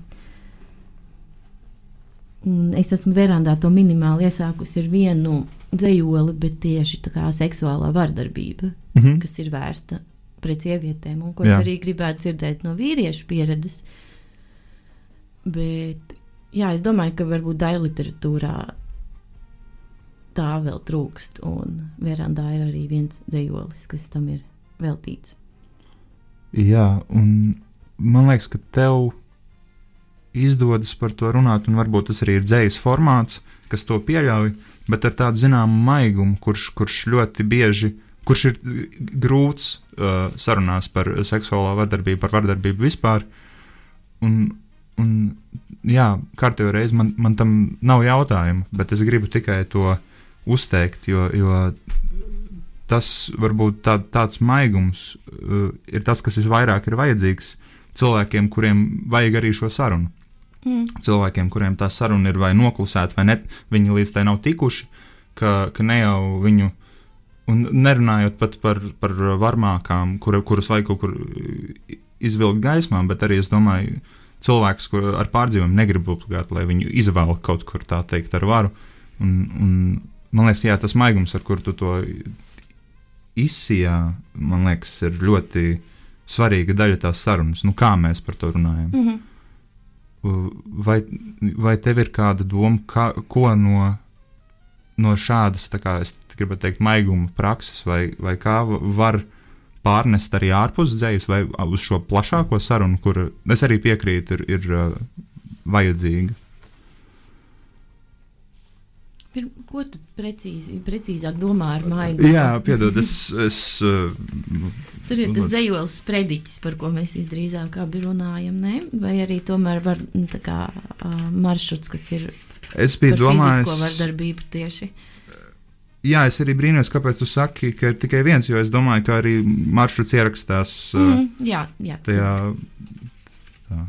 es esmu verandā to minimāli iesākusi ar vienu dzējoli, bet tieši tā kā seksuālā vardarbība Mhm. kas ir vērsta pret sievietēm, un ko Jā. es arī gribētu dzirdēt no vīriešu pieredzes. Bet, jā, es domāju, ka varbūt daļa literatūrā tā vēl trūkst, un verandā ir arī viens dzējolis, kas tam ir veltīts. Jā, un man liekas, ka tev izdodas par to runāt, un varbūt tas arī ir dzīslis formāts, kas to pieļauj, bet ar tādu zināmu maigumu, kurš, kurš ļoti bieži, kurš ir grūts uh, sarunās par seksuālo vardarbību, par vardarbību vispār. Un, un jā, kārtējo reizi man, man tam nav jautājumu, bet es gribu tikai to uzteikt, jo, jo tas varbūt tā, tāds maigums uh, ir tas, kas visvairāk ir vajadzīgs cilvēkiem, kuriem vajag arī šo sarunu. Mm. cilvēkiem, kuriem tā saruna ir vai noklusēta, vai ne, viņi līdz tai nav tikuši, ka, ka ne jau viņu, un nerunājot pat par, par varmākām, kur, kuras vajag kaut kur izvilkt gaismā, bet arī es domāju, cilvēks kur ar pārdzīvojumu negrib obligāti, lai viņu izvēl kaut kur tā teikt ar varu. Un, un, man liekas, jā, tas maigums, ar kuru tu to izsijā, man liekas, ir ļoti svarīga daļa tās sarunas. Nu, kā mēs par to runājam? Mm -hmm. Vai, vai tev ir kāda doma, kā, ko no, no šādas, kā es gribētu teikt, maiguma prakses, vai, vai kā var pārnest arī ārpus dzīslas, vai uz šo plašāko sarunu, kur es arī piekrītu, ir, ir vajadzīga? Pir, ko tu precīzi, precīzāk domā ar maigu? Jā, piedod, es. es uh, Tur ir tas dzējols sprediķis, par ko mēs visdrīzāk abi runājam, ne? vai arī tomēr var nu, kā maršruts, kas ir es biju domājis. fizisko vardarbību tieši. Jā, es arī brīnos, kāpēc tu saki, ka ir tikai viens, jo es domāju, ka arī maršruts ierakstās Mm, jā, jā. tajā. Tā.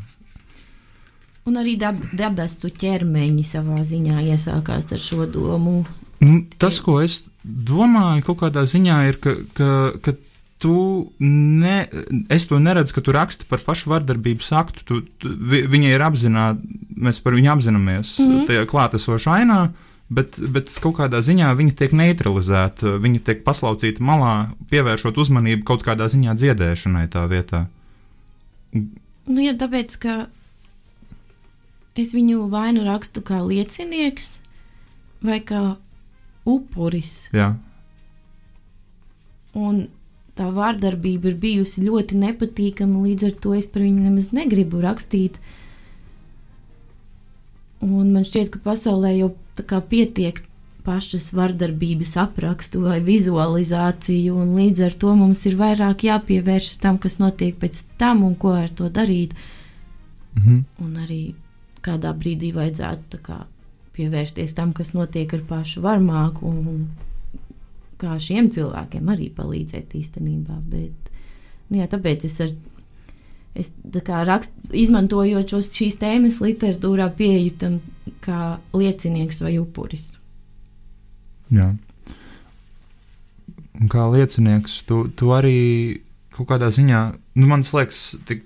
Un arī dab, dabastu ķermeņi savā ziņā iesākās ar šo domu. Nu, tas, ko es domāju, kaut kādā ziņā ir, ka, ka, ka tu ne, es to neredzu, ka tu raksti par pašu vardarbības aktu. Tu, tu, vi, viņa ir apzināta, mēs par viņu apzināmies mm. -hmm. tajā klātesošā ainā. Bet, bet kaut kādā ziņā viņa tiek neutralizēta, viņa tiek paslaucīta malā, pievēršot uzmanību kaut kādā ziņā dziedēšanai tā vietā. Nu, ja tāpēc, ka es viņu vai nu rakstu kā liecinieks, vai kā upuris. Jā, Un tā vārdarbība ir bijusi ļoti nepatīkama, līdz ar to es par viņu nemaz negribu rakstīt. Un man šķiet, ka pasaulē jau tā kā pietiek pašas vardarbības aprakstu vai vizualizāciju, un līdz ar to mums ir vairāk jāpievēršas tam, kas notiek pēc tam un ko ar to darīt. mhm. Un arī kādā brīdī vajadzētu kā, pievērsties tam, kas notiek ar pašu varmāku, un kā šiem cilvēkiem arī palīdzēt īstenībā. Bet, nu jā, tāpēc es ar Es kā rakst, izmantojot šos, šīs tēmas literatūrā, pieeju tam kā liecinieks vai upuris. Jā. Kā liecinieks, tu, tu arī kaut kādā ziņā, nu, man liekas, tik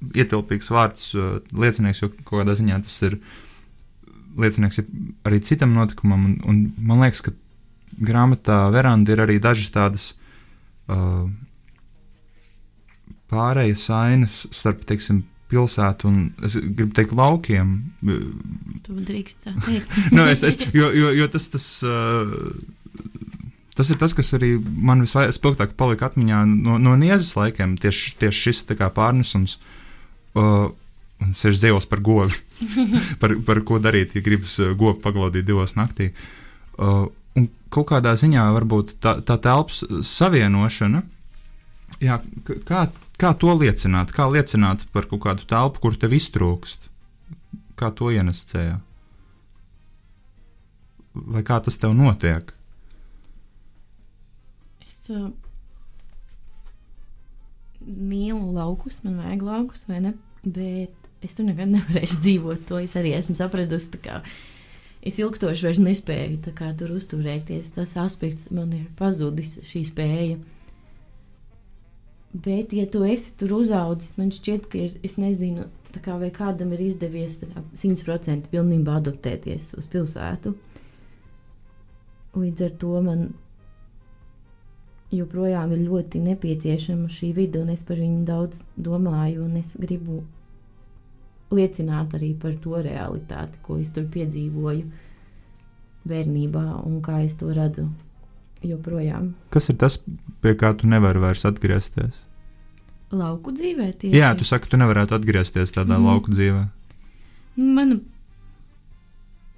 ietilpīgs vārds uh, liecinieks, jo kaut kādā ziņā tas ir liecinieks ir arī citam notikumam. Un, un man liekas, ka grāmatā Veranda ir arī dažas tādas uh, pārējas ainas starp, teiksim, pilsētu un, es gribu teikt, laukiem. Tu drīkst tā teikt. [LAUGHS] nu, es, es, jo, jo, jo tas, tas, uh, tas ir tas, kas arī man visspilgtāk palika atmiņā no, no niezas laikiem. Tieši, tieši šis pārnesums. Uh, un es esmu dzīvojis par govu. [LAUGHS] par, par ko darīt, ja gribas uh, govu paglaudīt divos naktī. Uh, un kaut kādā ziņā varbūt tā, tā telpas savienošana. Jā, kā, kā to liecināt? Kā liecināt par kaut kādu telpu, kur tev iztrūkst? Kā to ienest ceļā? Vai kā tas tev notiek? Es uh, mīlu laukus, man vajag laukus, vai ne? Bet es tur nekad nevarēšu [LAUGHS] dzīvot. To es arī esmu sapratusi. Es ilgstoši vairs nespēju kā, tur uzturēties. Tas aspekts man ir pazudis, šī spēja. Bet, ja tu esi tur uzaugusi, man šķiet, ka ir, es nezinu, kā, vai kādam ir izdevies kā 100% pilnībā adaptēties uz pilsētu. Līdz ar to man joprojām ir ļoti nepieciešama šī vide, un es par viņu daudz domāju, un es gribu liecināt arī par to realitāti, ko es tur piedzīvoju bērnībā, un kā es to redzu joprojām. Kas ir tas, pie kā tu nevari vairs atgriezties? Lauku dzīvē tieši. Jā, tu saki, tu nevarētu atgriezties tādā mm. lauku dzīvē. Mana,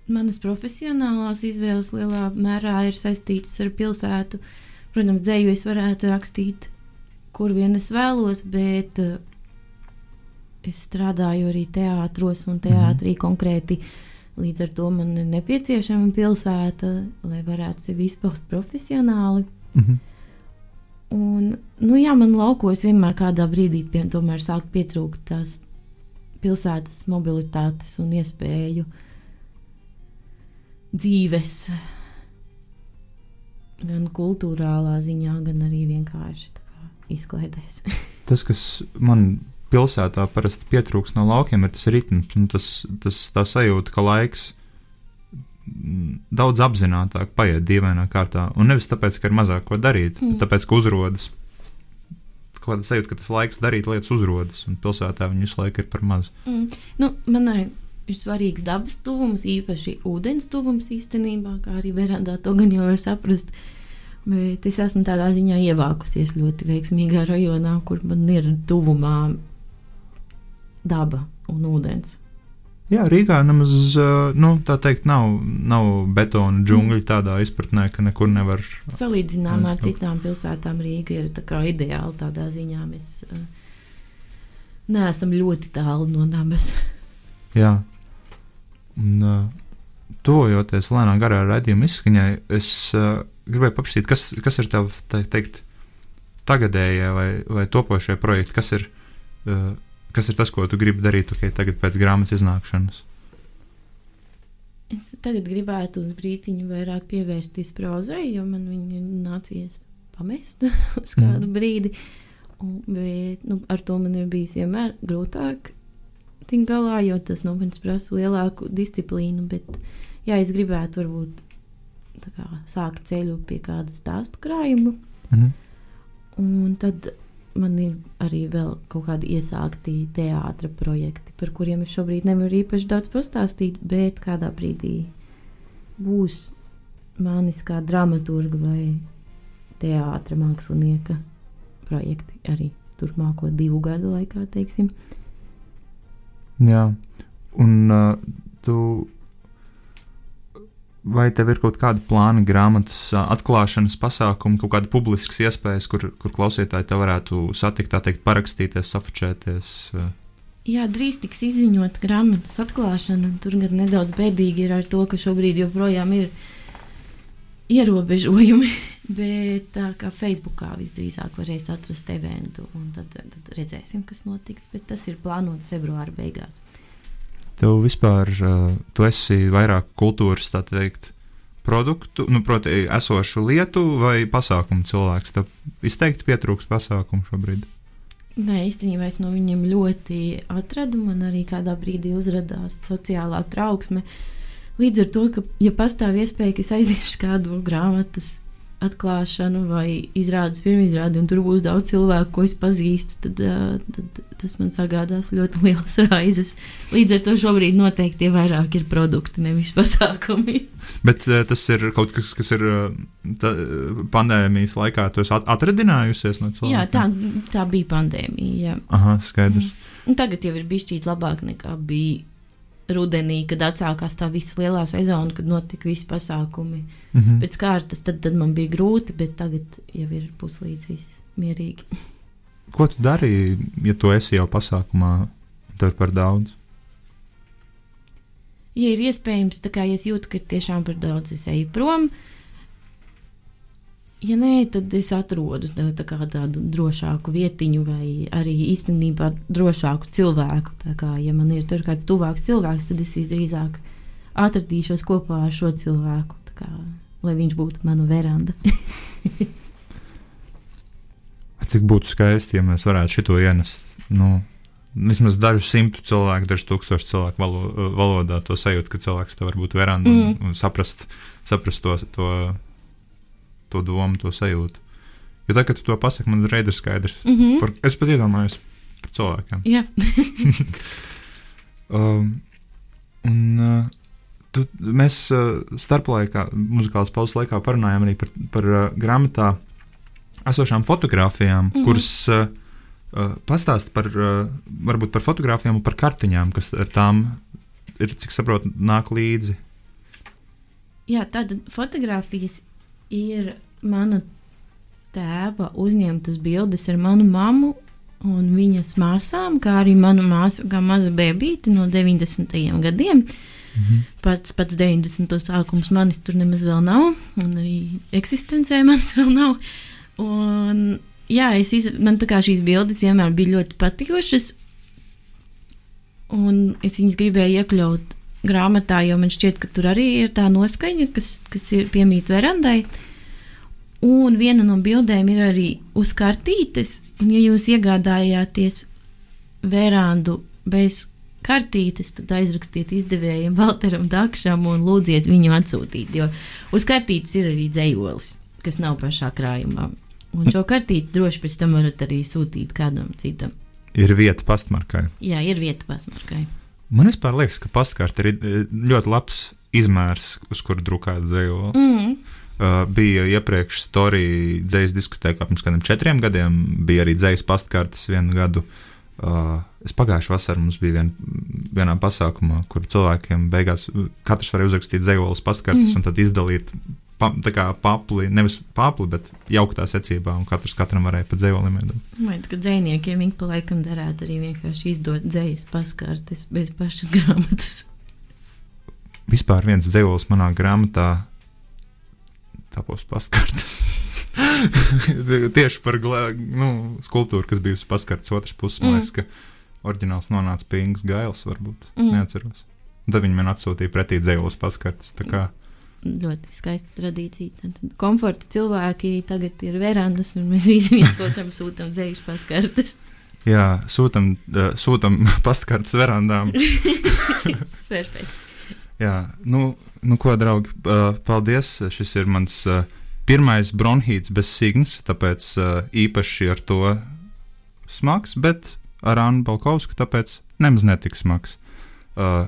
manas profesionālās izvēles lielā mērā ir saistītas ar pilsētu. Protams, dzēju es varētu rakstīt, kur vien es vēlos, bet uh, es strādāju arī teātros un teātrī konkrēti. Līdz ar to man ir nepieciešama pilsēta, lai varētu sevi izpaust profesionāli. Mhm. Un, nu jā, man laukos vienmēr kādā brīdī tomēr sāk pietrūkt tās pilsētas mobilitātes un iespēju dzīves gan kultūrālā ziņā, gan arī vienkārši izklaidēs. [LAUGHS] Tas, kas man pilsētā parasti pietrūks no laukiem, ir tas ritms, un tas, tas tā sajūta, ka laiks mm, daudz apzinātāk paiet dīvainā kārtā. Un nevis tāpēc, ka ir mazāk ko darīt, Mm. bet tāpēc, ka uzrodas kaut kāda sajūta, ka tas laiks darīt lietas uzrodas, un pilsētā viņi visu laiku ir par maz. Mm. Nu, man arī ir svarīgs dabas tuvums, īpaši ūdens tuvums īstenībā, kā arī verandā to gan jau var saprast. Bet es esmu tādā ziņā ievākusies ļoti veiksmīgā rajonā, kur man ir tuvumā daba un ūdens. Jā, Rīgā nemaz nu, tā teikt, nav, nav betona džungļi tādā izpratnē, ka nekur nevar. Salīdzinājumā ar citām pilsētām Rīga ir tā kā ideāli tādā ziņā. Mēs neesam ļoti tālu no dabas. Jā. Un, tuvojoties lēnām garā raidījuma izskaņai, es uh, gribēju paprasīt, kas, kas ir tev tā teikt, tagadējie vai, vai topošie projekti, kas ir, uh, kas ir tas, ko tu gribi darīt okay, tagad pēc grāmatas iznākšanas. Es tagad gribētu uz brīdiņu vairāk pievērsties prozai, jo man viņa nācies pamest [LAUGHS] uz kādu mm. brīdi. Un, bet nu, ar to man ir bijis vienmēr grūtāk tikt galā, jo tas no manis prasa lielāku disciplīnu. Bet, jā, es gribētu varbūt kā, sākt ceļu pie kāda stāstu krājuma. Mhm. Un tad man ir arī vēl kaut kādi iesākti teātris projekti, par kuriem es šobrīd nevaru īpaši daudz pastāstīt, bet kādā brīdī būs manis kā dramaturga vai teātris mākslinieka projekti arī turpmāko divu gadu laikā, teiksim. Jā, un uh, tu. Vai tev ir kaut kāda plāna grāmatas uh, atklāšanas pasākumi, kaut kāda publiskas iespējas, kur, kur klausītāji te varētu satikt, tā teikt, parakstīties, safučēties? Uh, Jā, drīz tiks izziņot grāmatas atklāšana. Tur gan nedaudz bēdīgi ir ar to, ka šobrīd joprojām ir ierobežojumi. [LAUGHS] Bet tā kā Facebookā visdrīzāk varēs atrast eventu, un tad, tad redzēsim, kas notiks. Bet tas ir plānots februāra beigās. tev vispār, uh, tu esi vairāk kultūras, tā teikt, produktu, nu, proti, esošu lietu vai pasākumu cilvēks. Tev izteikti pietrūks pasākumu šobrīd. Nē, īstenībā es no viņiem ļoti atradu. Man arī kādā brīdī uzrādījās sociālā trauksme. Līdz ar to, ka, ja pastāv iespēja, ka es aiziešu kādu grāmatas atklāšanu vai izrādes pirmizrādi, un tur būs daudz cilvēku, ko es pazīstu, tad, tad tas man sagādās ļoti liels [LAUGHS] raizes. Līdz ar to šobrīd noteikti tie vairāk ir produkti, nevis [LAUGHS] pasākumi. Bet tas ir kaut kas, kas ir tā, pandēmijas laikā, tu esi at atradinājusies no cilvēkiem. Jā, tā, tā bija pandēmija. Jā. Aha, skaidrs. Un tagad jau ir bijis šķiet labāk nekā bija rudenī, kad atsākās tā visa lielā sezona, kad notika visi pasākumi. Mhm. Pēc kārtas tad, tad man bija grūti, bet tagad jau ir puslīdz viss mierīgi. [LAUGHS] Ko tu darīji, ja tu esi jau pasākumā, ir par daudz? Ja ir iespējams, tā kā es jūtu, ka tiešām par daudz es eju prom, ja nē, tad es atrodu tā, tā kā tādu drošāku vietiņu, vai arī īstenībā drošāku cilvēku. Tā kā, ja man ir kāds tuvāks cilvēks, tad es visdrīzāk atradīšos kopā ar šo cilvēku, kā, lai viņš būtu mana veranda. [LAUGHS] Cik būtu skaisti, ja mēs varētu šito ienest. Nu, Vismaz dažu simtu cilvēku, dažu tūkstošu cilvēku valo, valodā to sajūtu, ka cilvēks te var būt veranda mm. Un, un saprast, saprast to, to, to domu, to sajūtu. Jo tā, kad tu to pasaki, man ir skaidrs. Mm -hmm. Par, es pat iedomājos par cilvēkiem. Jā, [LAUGHS] Um, un, uh, tu, mēs uh, starplaikā, muzikālas pauzes laikā parunājām arī par, par uh, grāmatā esošām fotografijām, mm. -hmm. kuras uh, uh, pastāst par, uh, varbūt par fotografijām un par kartiņām, kas ar tām ir, cik saprotu, nāk līdzi. Jā tāda fotografijas ir mana tēva uzņemtas bildes ar manu mammu un viņas māsām, kā arī manu māsu, kā maza bērnīte no 90. gadiem. Mm -hmm. Pats, pats 90. sākums manis tur nemaz vēl nav, un arī eksistencē manis [LAUGHS] vēl nav. Un, jā, es iz, man tā kā šīs bildes vienmēr bija ļoti patikušas. un es viņas gribēju iekļaut grāmatā, jo man šķiet, ka tur arī ir tā noskaņa, kas, kas ir piemīta verandai. Un viena no bildēm ir arī uz kartītes, un ja jūs iegādājāties verandu bez kartītes, tad aizrakstiet izdevējiem Valteram Dakšam un lūdziet viņu atsūtīt, jo uz kartītes ir arī dzējolis, kas nav pašā krājumā. Un šo kartīti droši pēc tam varat arī sūtīt kādam citam. Ir vieta pastmarkai. Jā, ir vieta pasmarkai. Man liekas, ka pastkarte ir eh, ļoti labs izmērs, uz kuru drukāt dzējoli. Mm. Uh, bija iepriekš Storija dzīslu diskotēkā pirms kādiem četriem gadiem, bija arī dzīslu pastkartes vienu gadu. Uh, es pagājušā vasarā mums bija vien, vienā pasākumā, kur cilvēkiem beigās katrs varēja uzrakstīt dzīslu pastkartes mm. un tad izdalīt pa, kā papli, nevis papli, bet jauktā secībā, un katrs katram varēja pa dzīslim iedot. Man liekas, ka dzīsniekiem ik pa laikam derētu arī vienkārši izdot dzīslu paskartes bez pašas grāmatas. Vispār viens dzīslis manā grāmatā tapos pastkartes. [LAUGHS] Tieši par nu, skulptūru, kas bijusi pastkartes otras puses, mm. man liekas, ka oriģināls nonāca pie Ingas Gails, varbūt, mm. neatceros. Un tad viņi man atsūtīja pretī dzēlos paskartes. tā kā Ļoti skaista tradīcija. Tad komforta cilvēki tagad ir verandas, un mēs visi viens otram sūtām dzēļu paskartes. [LAUGHS] Jā, sūtam, uh, sūtam [LAUGHS] pastkartes verandām. [LAUGHS] Perfekti. Jā, nu, nu ko, draugi, uh, paldies. Šis ir mans uh, pirmais bronhīts bez signas, tāpēc uh, īpaši ar to smags, bet ar Annu Balkovsku tāpēc nemaz netik smags. Uh,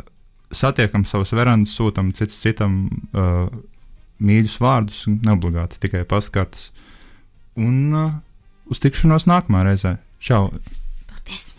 satiekam savus verandas, sūtam cits citam uh, mīļus vārdus, neobligāti tikai pastkartes. Un uh, uz tikšanos nākamā reizē. Čau! Paldies!